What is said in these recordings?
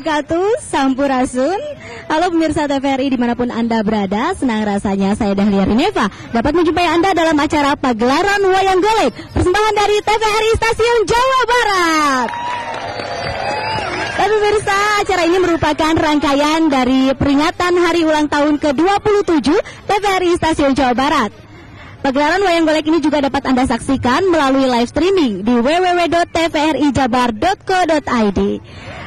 wabarakatuh Sampurasun Halo pemirsa TVRI di mana pun Anda berada Senang rasanya saya Dahlia Rineva Dapat menjumpai Anda dalam acara pagelaran Wayang Golek Persembahan dari TVRI Stasiun Jawa Barat dan pemirsa, acara ini merupakan rangkaian dari peringatan hari ulang tahun ke-27 TVRI Stasiun Jawa Barat. Pagelaran Wayang Golek ini juga dapat Anda saksikan melalui live streaming di www.tvrijabar.co.id.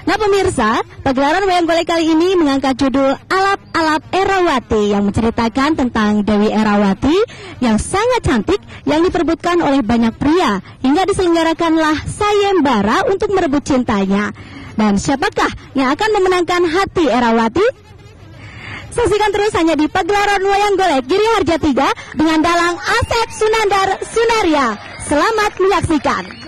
Nah pemirsa, pagelaran Wayang Golek kali ini mengangkat judul Alap-Alap Erawati yang menceritakan tentang Dewi Erawati yang sangat cantik yang diperbutkan oleh banyak pria hingga diselenggarakanlah sayembara untuk merebut cintanya. Dan siapakah yang akan memenangkan hati Erawati? Saksikan terus hanya di pagelaran Wayang Golek Giri Harja 3 dengan dalang Asep Sunandar Sunaria. Selamat menyaksikan.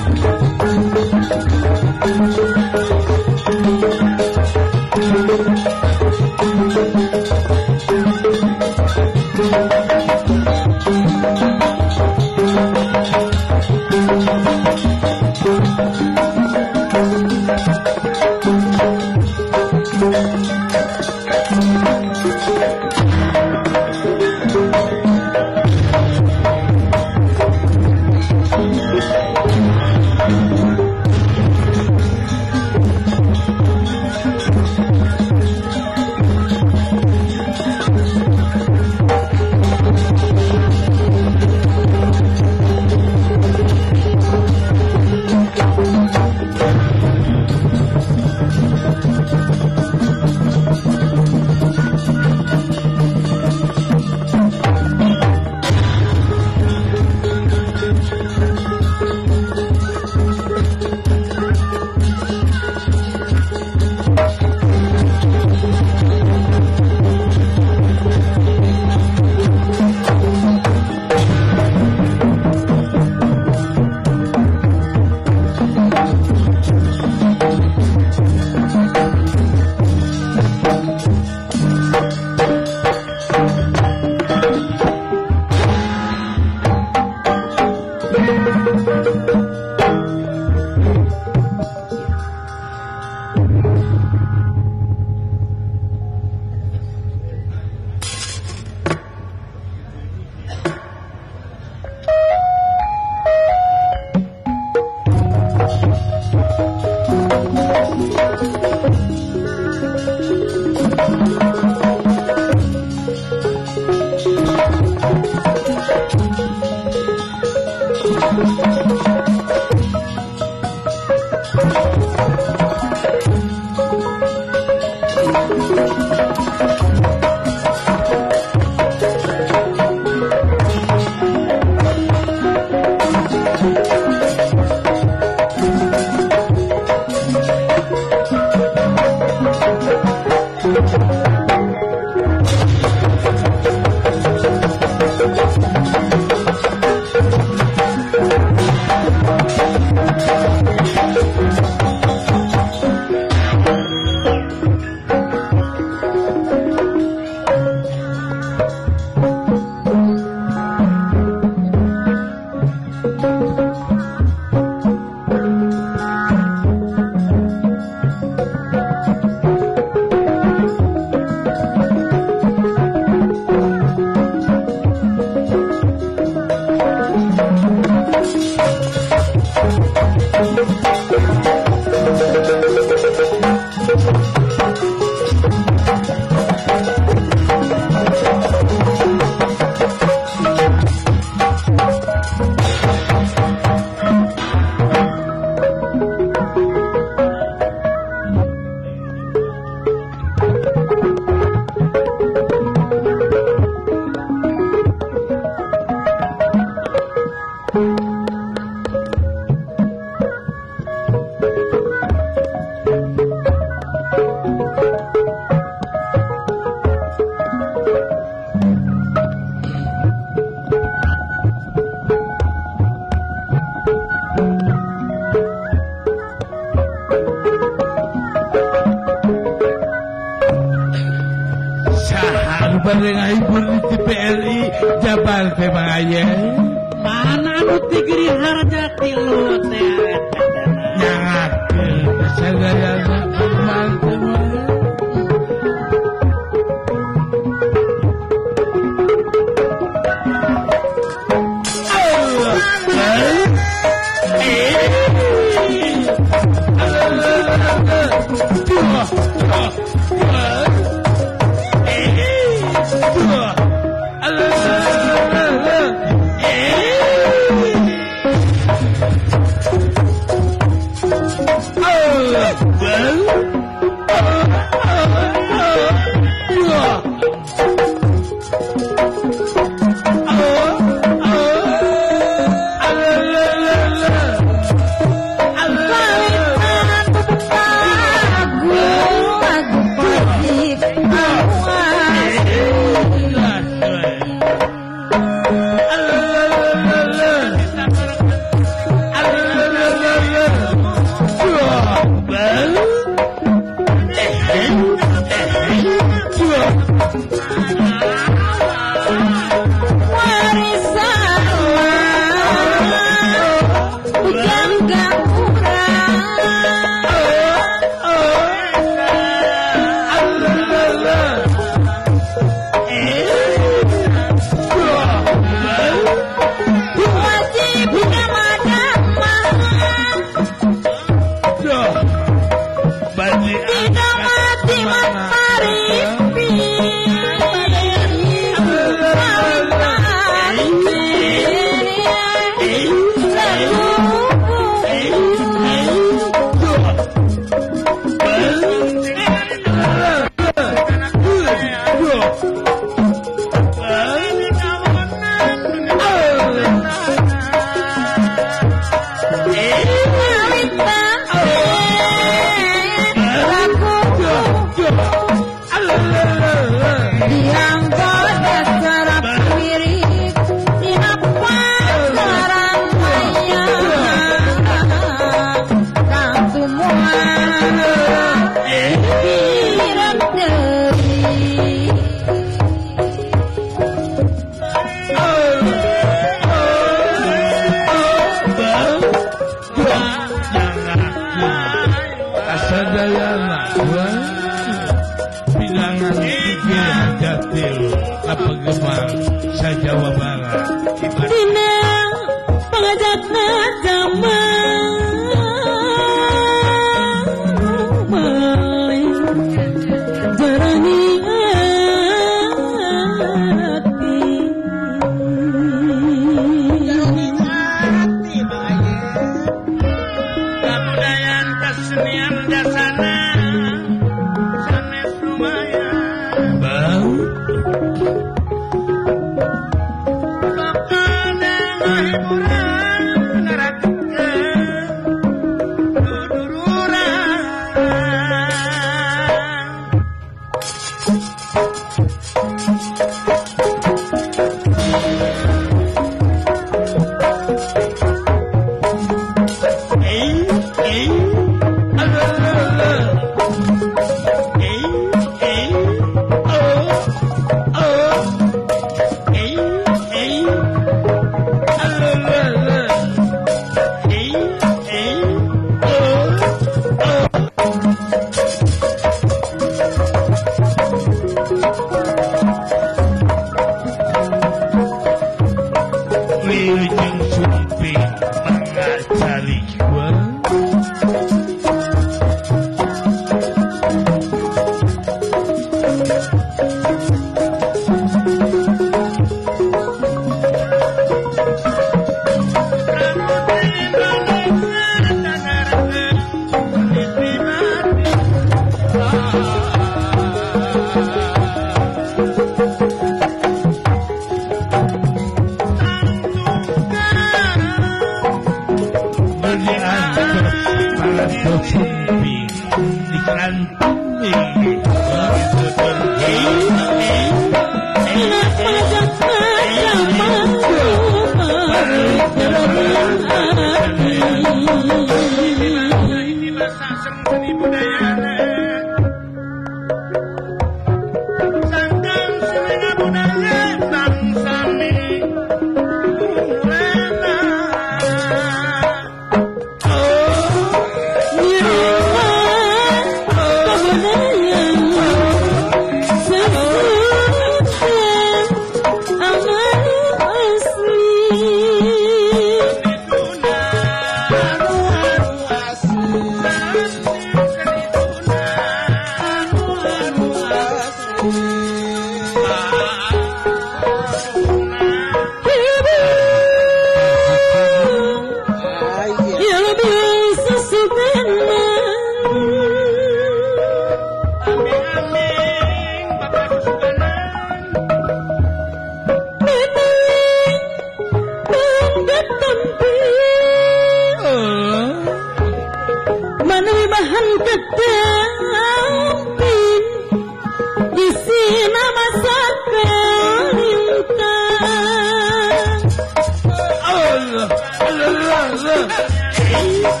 Jones.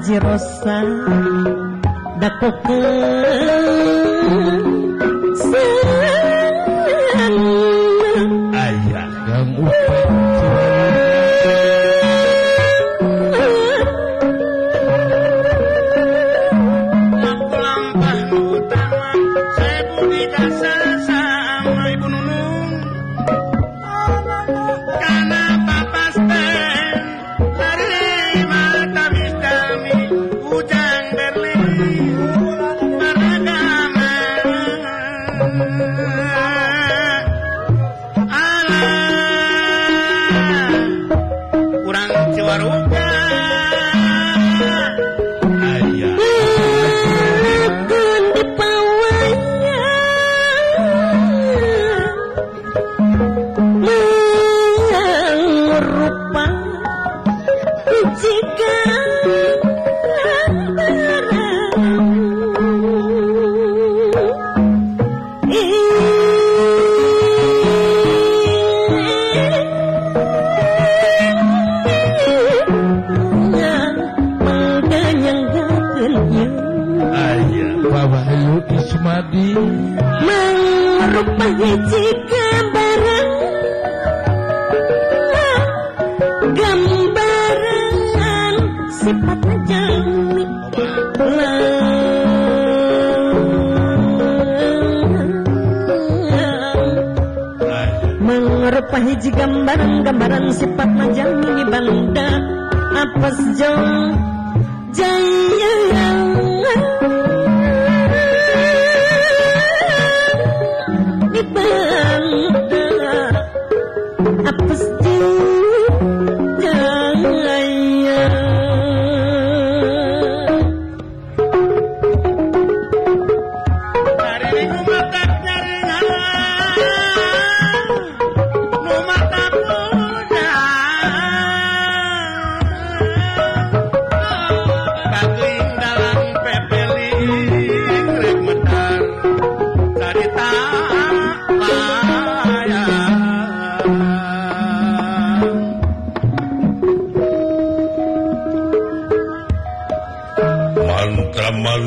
Haji Rosa daku ke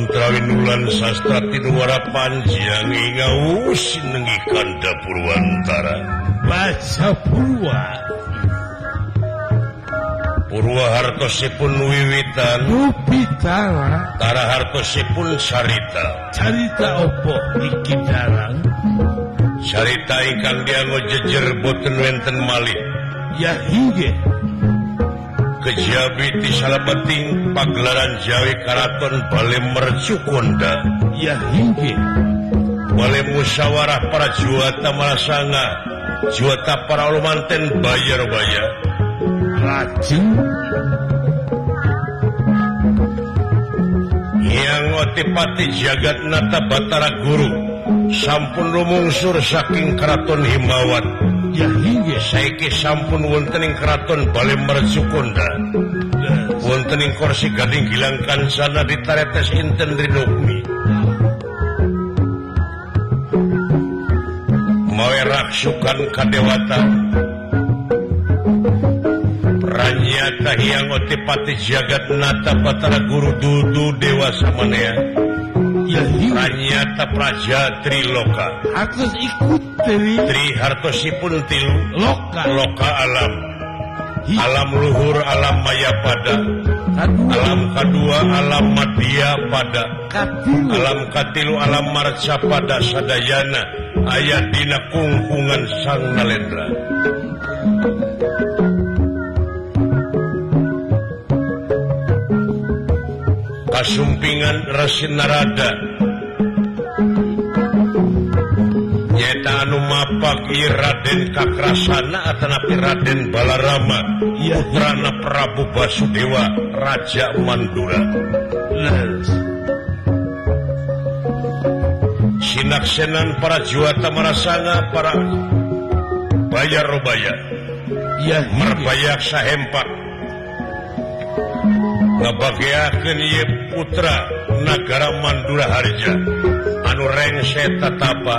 Trawinlan sastra Tiwara kanda Purwantara baca Purwa. Purwa hartosipun wiwitan. Tara hartosipun Sarita. Carita opo iki darang Sarita ingkang dianggo jejer boten wenten malih. Ya hingga kejabi di salapeting pagelaran Jawi Karaton Bale Mercukonda ya hingga Bale musyawarah para juata Marasanga juata para lumanten bayar bayar rajin. Yang otipati jagat nata Batara Guru sampun lumungsur saking Keraton Himawan. Ya, saiki sampun wontening keraton Balembar Sukunda wontening korsi gading hilangkan sana di taretes inten rinukmi mawe raksukan kadewata. Pranyata hiang otipati jagat nata patara guru dudu dewa samanea nyata Praja Triloka ikut Tri hartosipun tilu loka loka alam alam luhur alam maya pada alam kedua alam Madia pada alam katilu alam Marca pada Sadayana ayat Dina kungkungan Sang Nalendra Kasumpingan Resi Narada. Nyata anu mapak ieu Raden Kakrasana atanapi Raden Balarama ya Putrana Prabu Basudewa Raja Mandura. Sinaksenan para juata marasanga para bayar robaya ya merbayak sahempak ngebagiakan putra negara Mandura Harja. Anu rengse tatapa.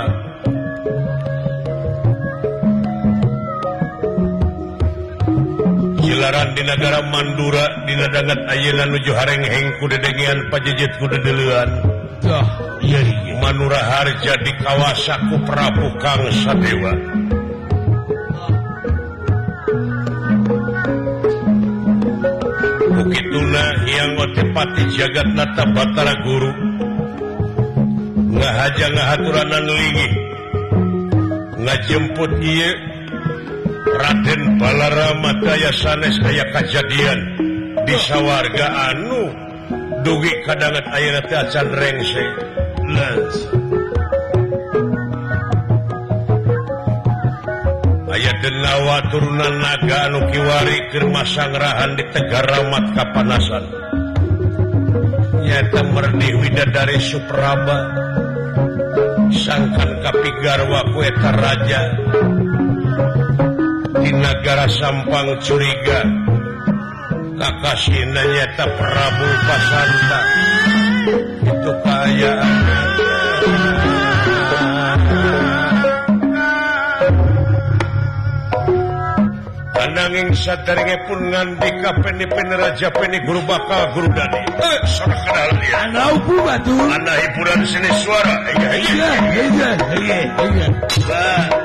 Jilaran di negara Mandura dina dadangan ayeuna nuju harenghengku dedengian pajejit ku dedeuan Manura Harja di kawasaku Prabu Kang Sadewa. Bupatipati jagat nata Batara Guru. Ngahaja ngahaturaanlingi ngajemput ieu Raden Balaramataya sanes aya kejadian di sawarga anu dugi kadangan aircan rengse. Ayawa turunan naga anu kiwari keur masangrahan di Tegara Mat Kapanasan. nyata merdi Widadari Supraba. Sangkan Kapigarwa kueta Raja. Di negara Sampang curiga. Kakasina nyata Prabu Pasanta. Itu kayaan nanging sadaringe pun ngandi ka peni peneraja peni guru bakal guru dadi eh sana kenal dia? Anak ku batu? Ana hiburan sini suara. Iya iya iya iya. iya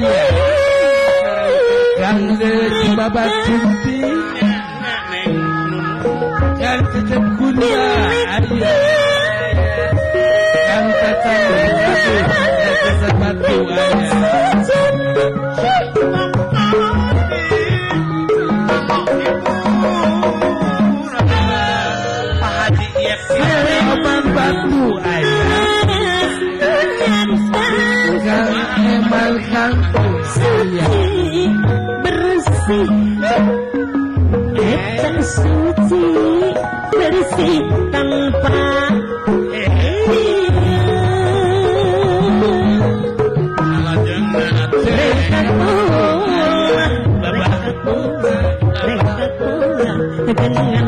yeah. oleh babat kunti yang tetap kuliah ayah yang tetap bersatu yang tetap batu ayah batu ayah bersih Kita suci bersih tanpa Dengan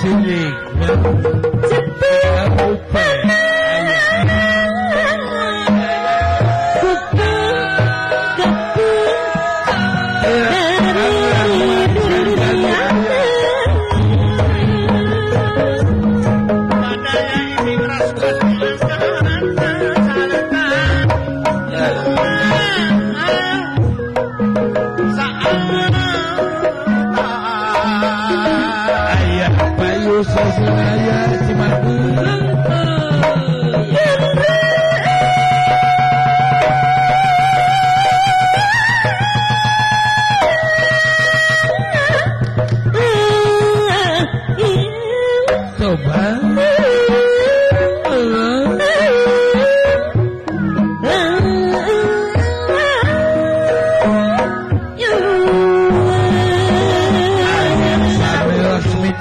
Two League.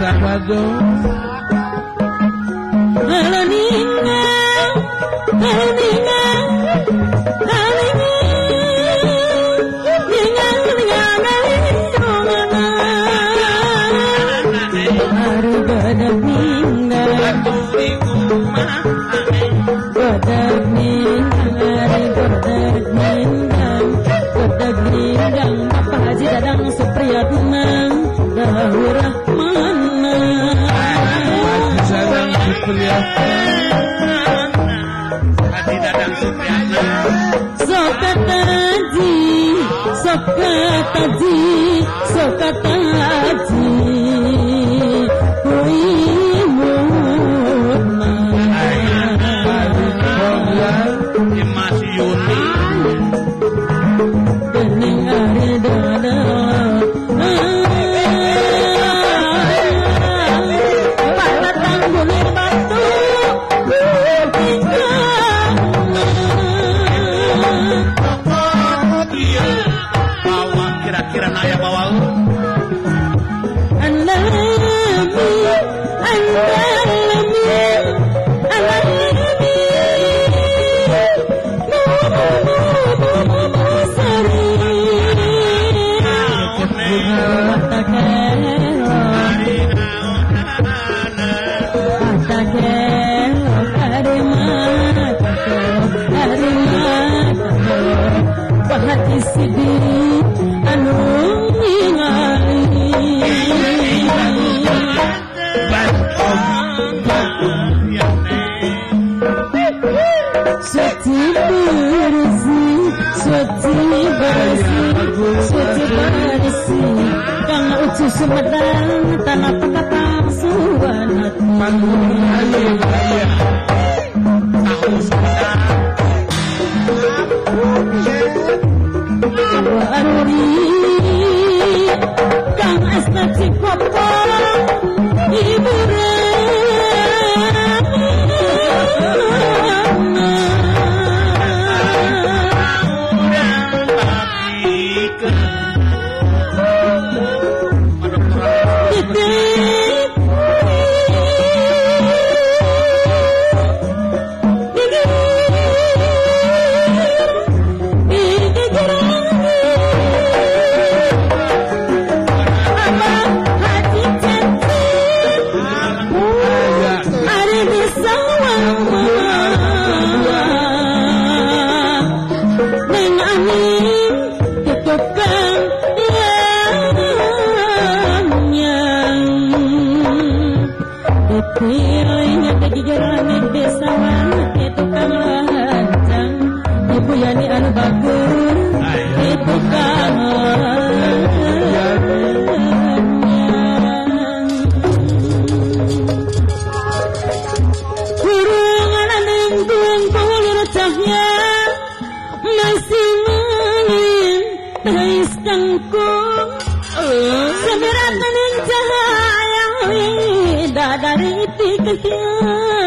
Salvador. Mata de Socatã. Sumedang tanah pekatang suwanat panggung ayu raya tahun sana Waruri kang astagfirullah ibu dari pikiran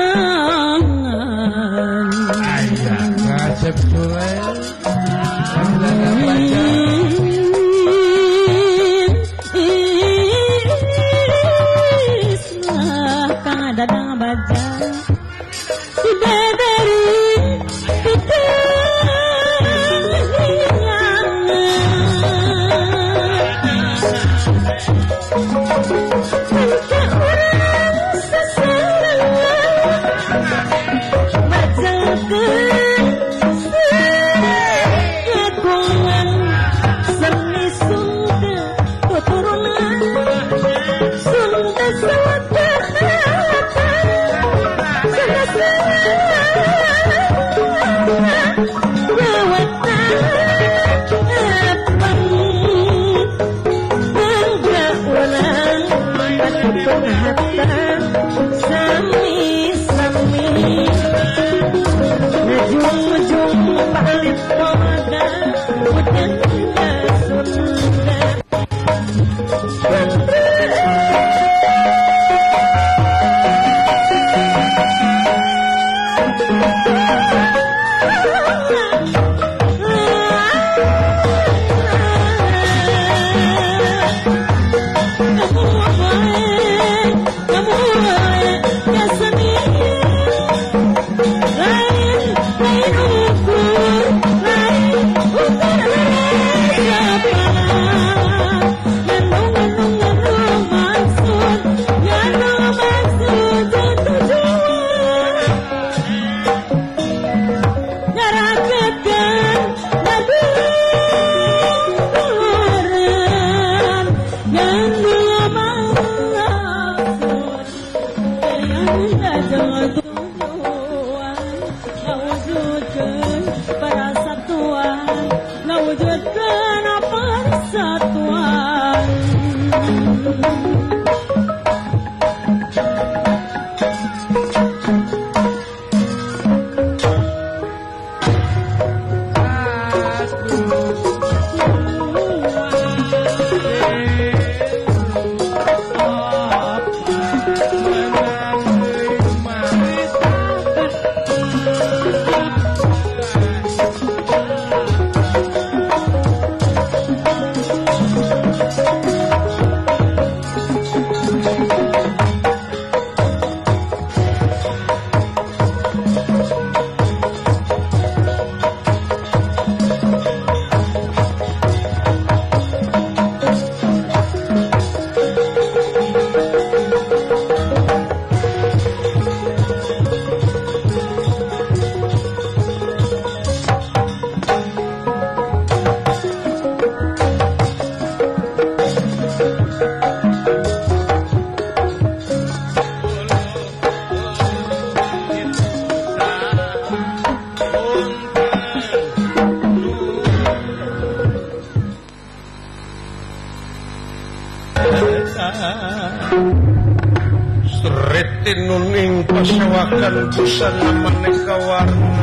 dipersewakan busana maneka warna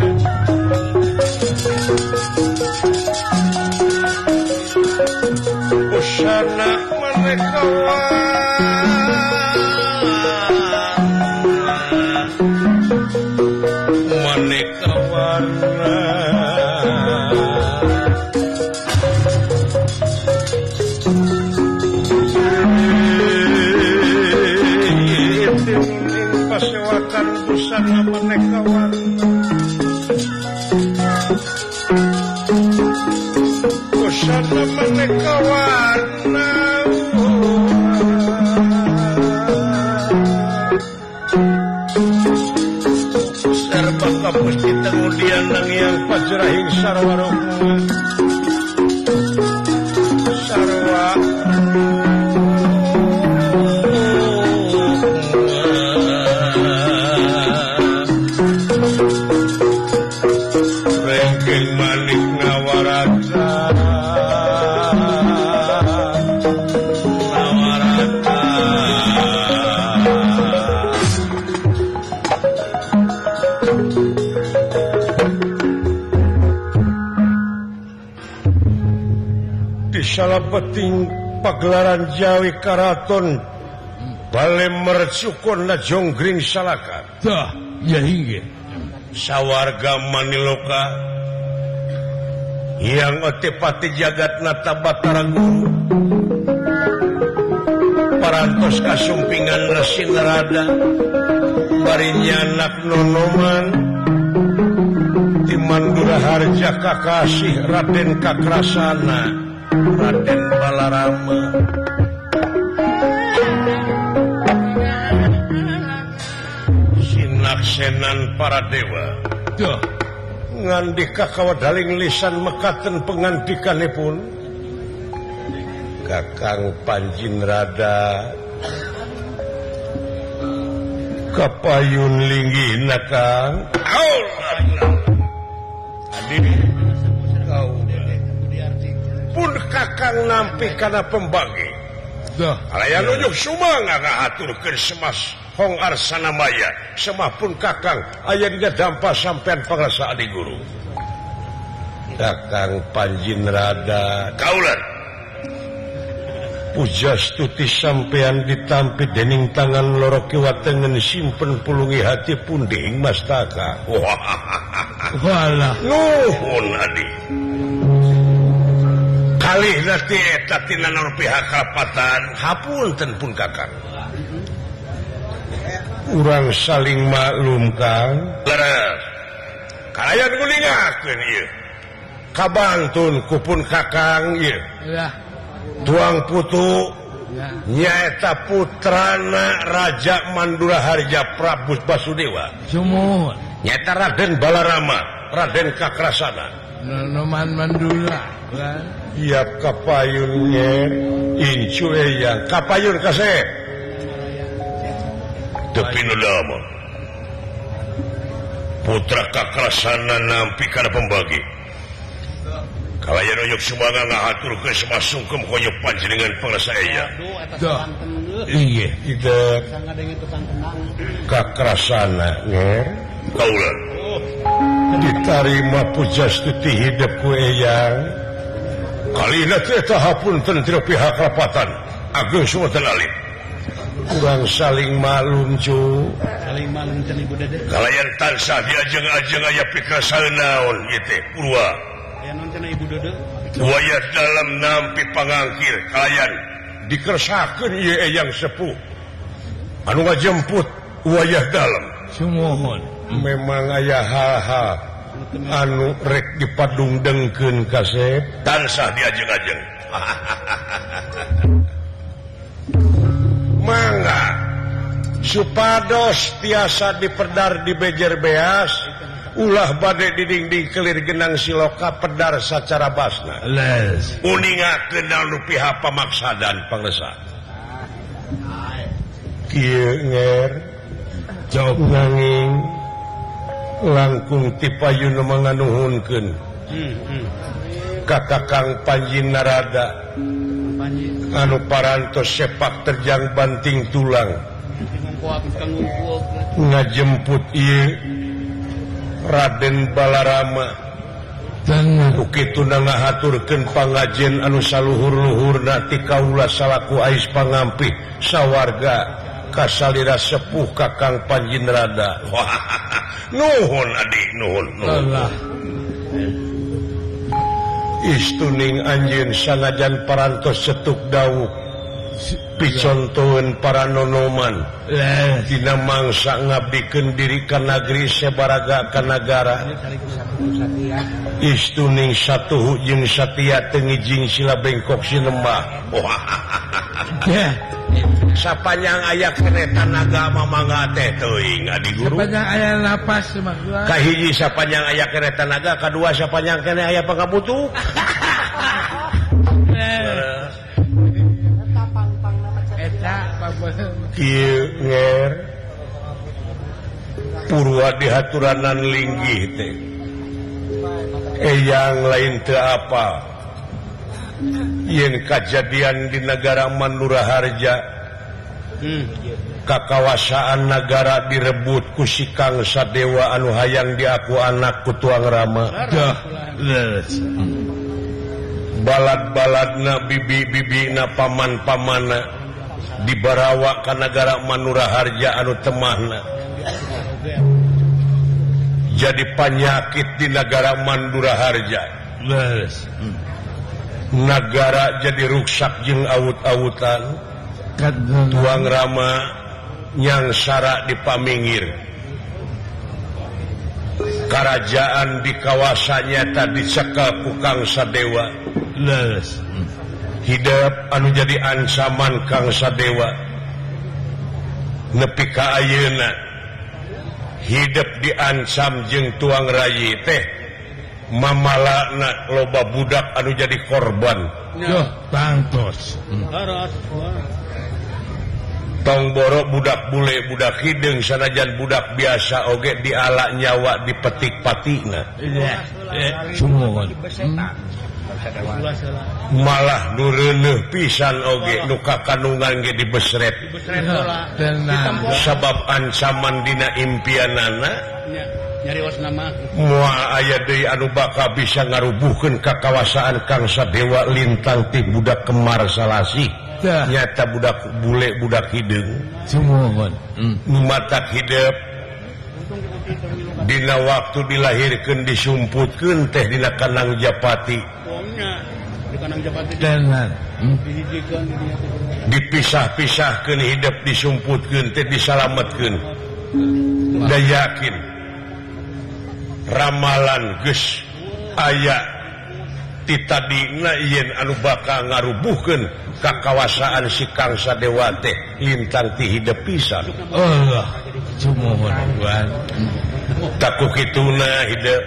busana maneka warna فجر الشرور penting pagelaran Jawi Karaton. Bale mercukon na Jonggring Salaka. Sawwarga Maniloka. Yang otepati jagat nata Batara Guru parantos kasumpingan Resin Rada. Barinya anak nonoman. Timandura Harja Kakasih Raden Kakrasana. Raden Balarama. Sinaksenan para dewa. Duh. ngandika kawadaling lisan mekaten pengantikanipun. Kakang Panjin Rada. Kapayun linggi nakang. Aul pun kakang nampi karena pembagi. Hongarsanamaya semapun kakang aya dina dampa sampeyan pangrasa di guru. Kakang Panjin Rada. Kaulan. Pujastuti sampeyan ditampi dening tangan loro kiwa tengen simpen pulungi hati punding mas taka. Wah, Nuhun adi. malih pihakatan hapunten pun kakak. Urang saling maklum kang leres kalayan kulingakin maklumkan kabangun kupun kakang tuang putu nyaeta putrana Raja mandura Harja Prabut Basudewa. Nyaeta Raden Balarama Raden Kakrasana. Nonoman Mandula Iya kapayunnya Incu yang Kapayun kasih. Tapi nulama Putra kakrasana nampi karena pembagi. Kalaya nonyok sumbangan ngahatur ke semua sungkem konyok panjenengan pengrasa eyang Iya Itu Kakrasana ¿eh? Kaulah oh. diterima pujastuti hidup kueyang kalipun tentera pihak rapatan Agus Alim kurang saling malum cu. Kalian tansah diajeng-ajeng aya pikasan naon gitu purwa. Buaya dalam nampi pangangkir kalian dikersakan iya yang sepuh. Anu ngajemput wayah dalam. Semohon memang ayah haha. Anu rek dipadung dengken kasep tansah diajeng-ajeng mangga. Supados tiasa diperdar di bejer beas ulah badai didingding kelir genang siloka pedar secara basna. Les. Uninga kenal lupiha pamaksa dan pangresa kieu nger jawab. Nanging. langkung tipayun menganuhunkan hmm, hmm. kakakang Panji Narada. Anu parantos sepak terjang banting tulang. Ngajemput Raden Balarama. Begitu ngaturkan pangajen anu saluhur-luhur nati Kaula salahku Ais pangampi sawwarga kasalira sepuh Kakang Panjinrada. Nuhun adik nuhun, nuhun. istuning anjin sanajan parantos setuk dauh picontoen para nonoman. Eh. Dina mangsa ngabiken diri negeri sebaraga negara istuning satu hujung Satya tengijing sila bengkok sinembah sapanyang ayah keretan agama mangate teuing adi guru? Sapanyang aya lapas kahiji sapanyang aya keretan naga kedua sapanjang kene aya pangabutuh Purwa dihaturanan linggih teh. Eh yang lain ke apa? Yen kejadian di negara Manuraharja hmm. kakawasaan negara direbut kusikang Sadewa anu hayang diaku anak kutuang Rama. Balad-balad na bibi-bibi na paman-pamana. dibarawa ke negara Manura Harja anu temahna. Jadi penyakit di negara Mandura Harja. Negara jadi ruksak jeng aut-autan. Tuang Rama nyangsara di Paminggir kerajaan di kawasannya tadi cekal Pukang Sadewa hmm. hidup anu jadi ansaman Kangsa Dewa nepi Kauna hidup diansam jeung tuang Ray teh. Mamalakna loba budak anu jadi korban. Bangtos tongboro budak bule budak hidung sanajan budak biasa oge dialak nyawa dipetik patina semua malah dulu pisan Oge luka kanungan di besret. Sabab ancaman Dina impian nana mua aya dari anu baka bisa ngarubuhkan kekawasaan Kangsa Dewa lintang ti budak Kemar salahsi nyata budak bule budak hidung semua mata hidup Dina waktu dilahirkan disumputkan teh Dina Kanang Japati. Hmm. Dipisah-pisahkan hidup disumputkan teh disalamatkan udah yakin? Ramalan guys aya. Ti Dina Yen anu bakal ngarubuhkan kekawasaan sikangsa Dewa teh. Lintang ti hidup pisan Allah. takut Kituna hidup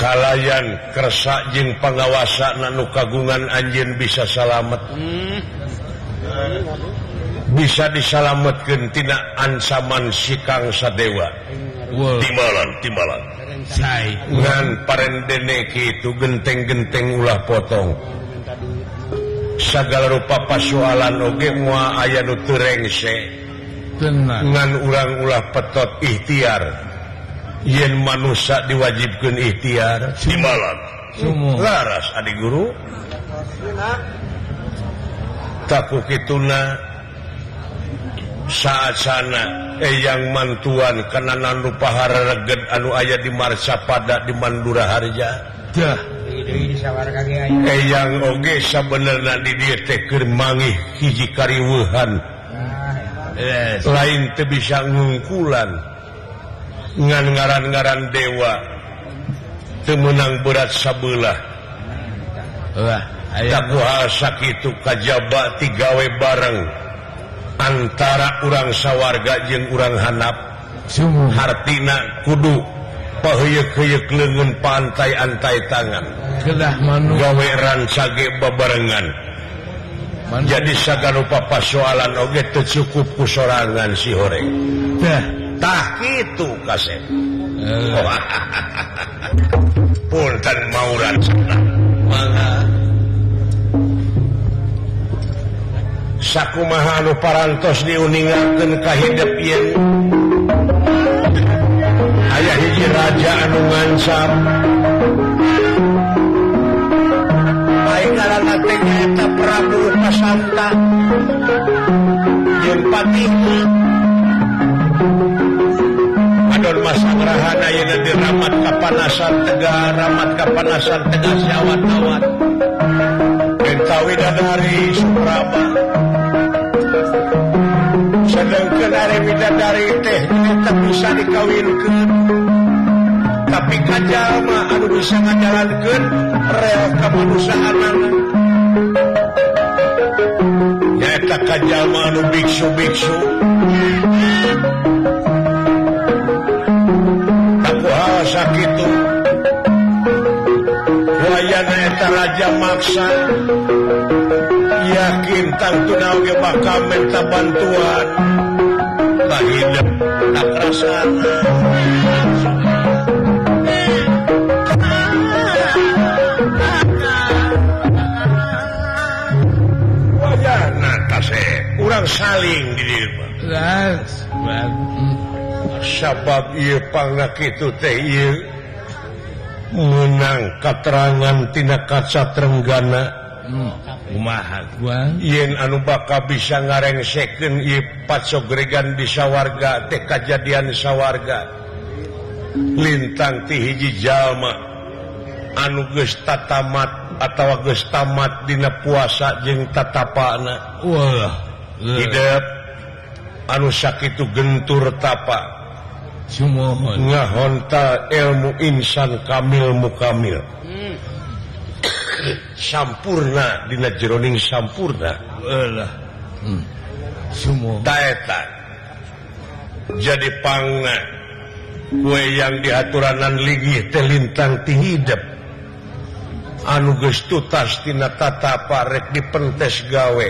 kalayan kersa jeng pengawasan Nanu kagungan anjing bisa salamet. Bisa disalametkan tidak ansaman sikang sadewa. Timbalan timbalan dengan parendene itu genteng-genteng ulah potong. Segala rupa pasualan oge mua aya nu ngan ulang-ulah petot ikhtiar. Yen manusia diwajibkan ikhtiar si malam laras adik guru. Takut kituna saat sana eh, eyang mantuan kenanan rupahar reged anu ayah di marsa pada di Mandura Harja. Dah. Eh, eyang oge sebenarnya di dia teker mangih hiji kariwuhan yes. lain teu bisa ngungkulan. Ngangaran-garan dewa. Temenang berat sabelah. Sakit kajba tigawe bareng. Antara urang sawwarga jeung urang hanap. Hartina kudu pahuyuk-huyuk lengan pantai antai tangan kedah manuwe rancage bebarengan jadi saga lupa persoalan Oge tercukup kusorangan si horeng. Dah itu kasep eh. oh, Punten mauran. Mana Sakumaha anu parantos diuningakeun ka hidup ieu Aya hiji raja anu ngancam. Tenggara Prabu Pasanta Jempati Adon Masangrahana yang di Ramat Kapanasan Tegar Ramat Kapanasan Tegar Syawat-awat Bentawi dari Supraba Sedangkan dari bidadari teh Ini bisa dikawinkan. Tapi kajal bisa ngajalankan rel kemanusiaan nyata kajama anu biksu biksu. Aku asa sakitu wayana eta raja maksa. Yakin tang tunau ge bakal minta bantuan. Bahideun tak rasana saling sabab menang katerangantina kaca Trenggana hmm. yen anu bakal bisa ngareng second patsoregan bisa warga teh jadian sawwarga lintang tihiji Jalma. Anu gesta tamat atau gestamat Dina puasa jeng tatapana. Wah. hidup anu sakit gentur tapak honta ilmu insan Kamil mukamil sampurna Di jeroning sampurna. Hmm. Taeta. jadi pangan kue yang diaturanan ligih telintang dihidp anuges tutastinatata parek di pentes gawe.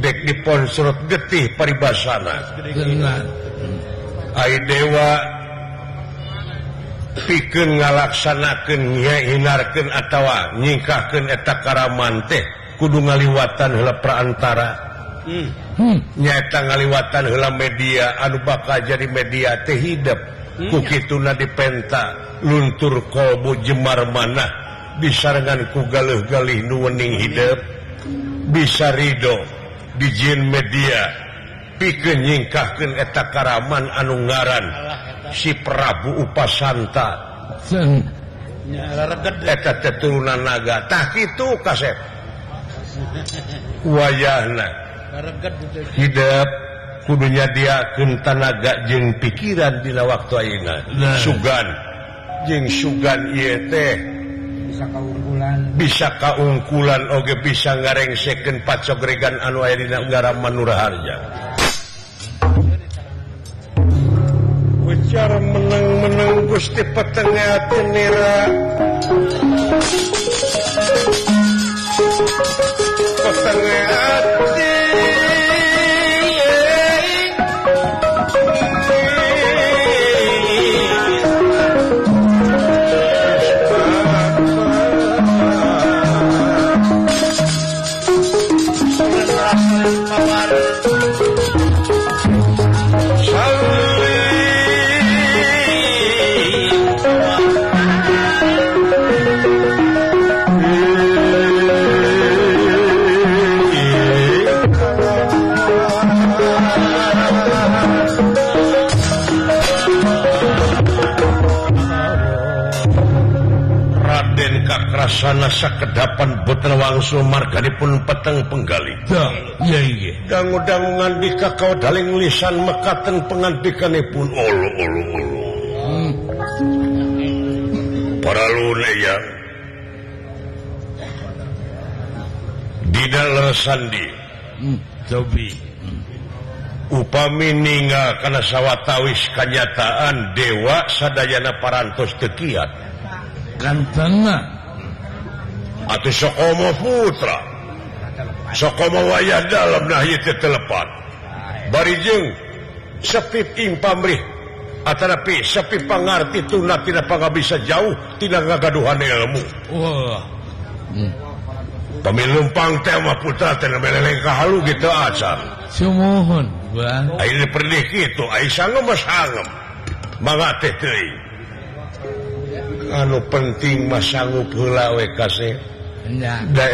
dek diponsorot getih paribasana. Dewa pikir ngalaksanakanarkan atawa nyingkahkan eta Karaman teh kudu ngaliwatan heula hmm. hmm. nyata ngaliwatan hela media anu bakal jadi media teh hidup hmm. kukituna dipenta luntur kolbu Jemar mana disarangan kugalih-galih nuwening hidup bisa Ridho dijin media pikeun nyingkahkeun eta Karaman Anunggaran si Prabu Upasanta. Eta keturunan naga. Tah itu kaset. Wayahna. Hidup kudunya dia tanaga jeng pikiran dina waktu Aina nah. Sugan. Jeng Sugan YT bisa kaungkulan. Bisa kaungkulan Oge bisa ngareng second pacogregan anu aya dina negara Manuraharja. Bicara menang-menang Gusti petengah tenira petengah Raden Kakrasana sakedapan boten wangsul marganipun peteng penggali. Iya iya. Dangu-dangu ngandika kau daling lisan mekaten pengantikanipun olo olo olo. Hmm. Para lune ya. Di dalam sandi. Hmm. Hmm. Upami ninggal karena sawatawis kenyataan dewa sadayana parantos tekiat. gantengah atau Sokomo Putra. Sokomo wayah dalam nah itu telepat barijeng sepip ing pamrih. Atarapi sepi pangarti tuna tidak pangabisa jauh tidak ngagaduhan ilmu. Wah. Hmm. pemilumpang tema putra tidak meleleng gitu acar semohon ini pernik itu Aisyah anu penting masanggup hulawe kasih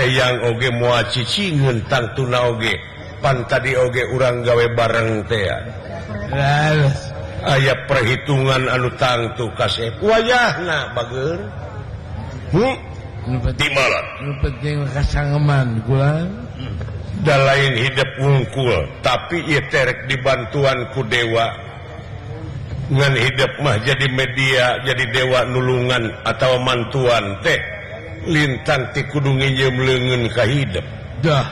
yang oge muacici ngentang tuna oge pan tadi oge urang gawe bareng tea aya perhitungan anu tangtu kasih wayahna bager. Hmm? penting malam. penting kasangeman gula da lain hidup wungkul tapi ia terek dibantuan ku dewa. dengan hidup mah jadi media jadi dewa nulungan atau mantuan teh. Lintang ti tikudunginya melengen kehidup dah.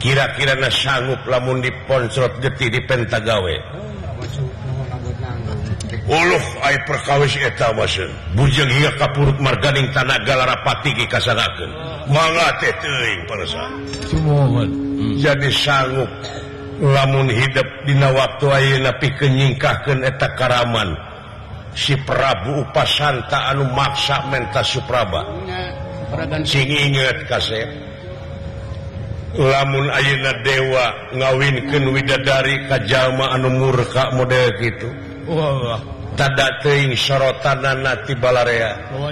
Kira-kira na sanggup lamun diponsrot getih di pentagawe. Uluh ay perkawis eta wasen bujeng hingga kapurut marganing tanah galarapati ki kasanakeun. Mangga teh teuing parasa hmm. jadi sanggup. lamun hidupdina waktu ayeuna pikeun nyingkahkeun eta Karaman si Prabu Upasanta anu maksa menta Supraba. Sing inget kasep lamun Ayeuna Dewa ngawinkeun widadari ka jalma anu murka model gitu teuing sorotanna ti balarea oh,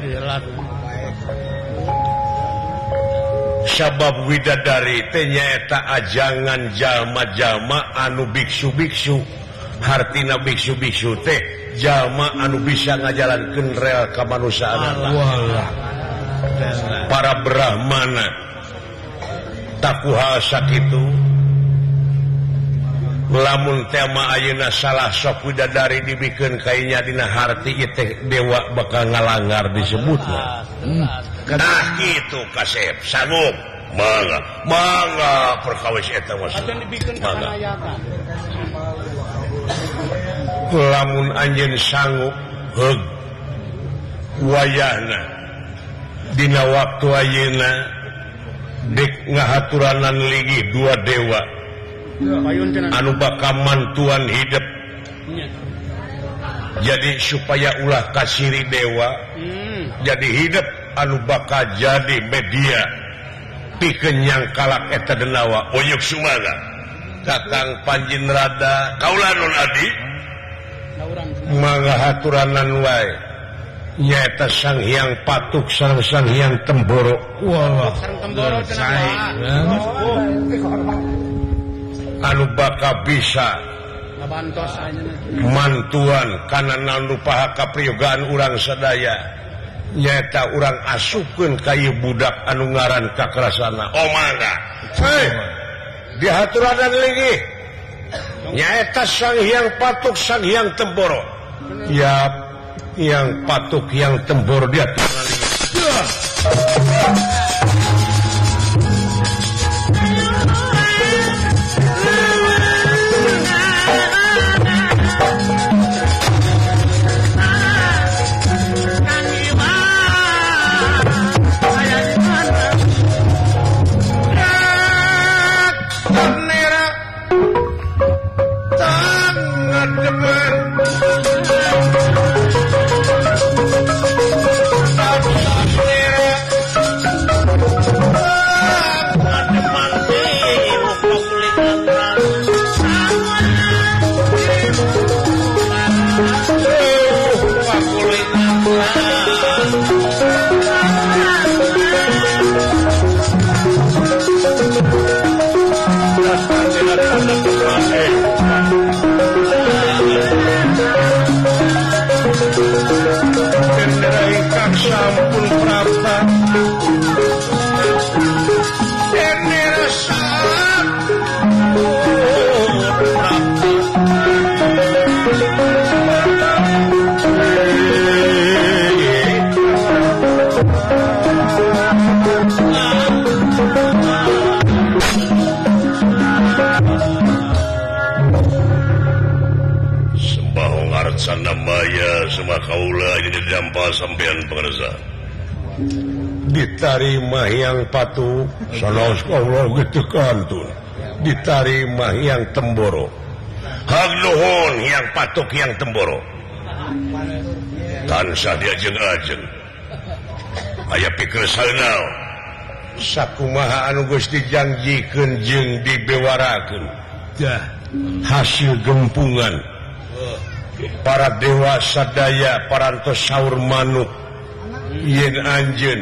sabab widadari tenyaeta ajangan jalma-jama anu biksu biksu hartina biksu biksu teh jalma anu bisa ngajalankan real kemanusiaan para Brahmana takuha itu lamun tema Ayeuna salah sok widadari dibikin kayaknya dina harti itu dewa bakal ngalanggar disebutnya. Hmm. nah, gitu kasep. Sanggup manga manga perkawis eta mas lamun anjeun sanggup heug. Wayahna. Dina waktu ayeuna dek ngahaturanan ligi dua dewa. Anu bakal mantuan hidup. Jadi supaya ulah kasiri dewa jadi hidup. anu bakal jadi media. Pikenyang kalak denawa Oyuk Sumaga. Kakang panjin rada. Kaula Nun Adi? Mangga haturanan wae. Nyata Sang Hyang Patuk Sang Sang Hyang Temboro. Wow. anu bakal bisa mantuan karena nalupaha kapriyogaan urang sedaya nyata orang asupun kayu budak anu ngaran kakerasana Omana hey, diatura lagi nyaeta sang yang patuk sang yang temboro. Ya yang patuk yang temboro dia Kaula sampeyan pengerza ditarima yang patuh gitu kantun ditarima yang temboro. Hagluhun yang patuk yang temboro. Tansah diajeng-ajeng aya pikir sanal sakumaha anu geus dijanjikeun jeung dibewarakeun. Hasil gempungan. Oh. para dewa sadaya paras sauur manuk yen Anjen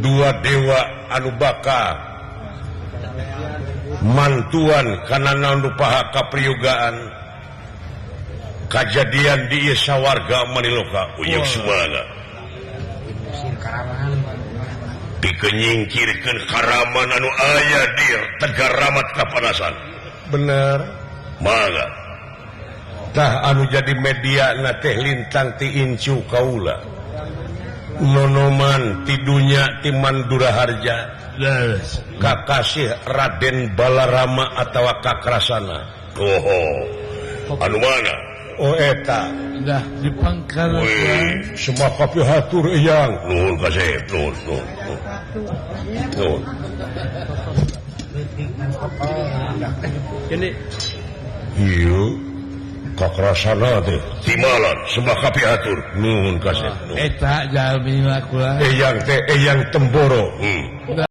dua dewa anu bakal mantuan karena paha kapriyogaan kejadian di Yesa warga Maniloka Uyuk Sumala dikenyingkirkan Karaman anu ayah dir Tegaramat kepanasan bener. Banget tah anu jadi media na teh lintang ti incu kaula. Nonoman tidunya timanduraharja yes. kakasih Raden Balarama atau kakrasana. Oh, anu mana? Oh eta. Dah dipangkal semua kopi hatur yang nuhun kasih nuhun nuhun nuhun. Ini. Yuk kokrosanade timalan sembah kapi atur nuhun kasih ah. eta jalmi lakukan eyang teh eyang temboro. Hmm.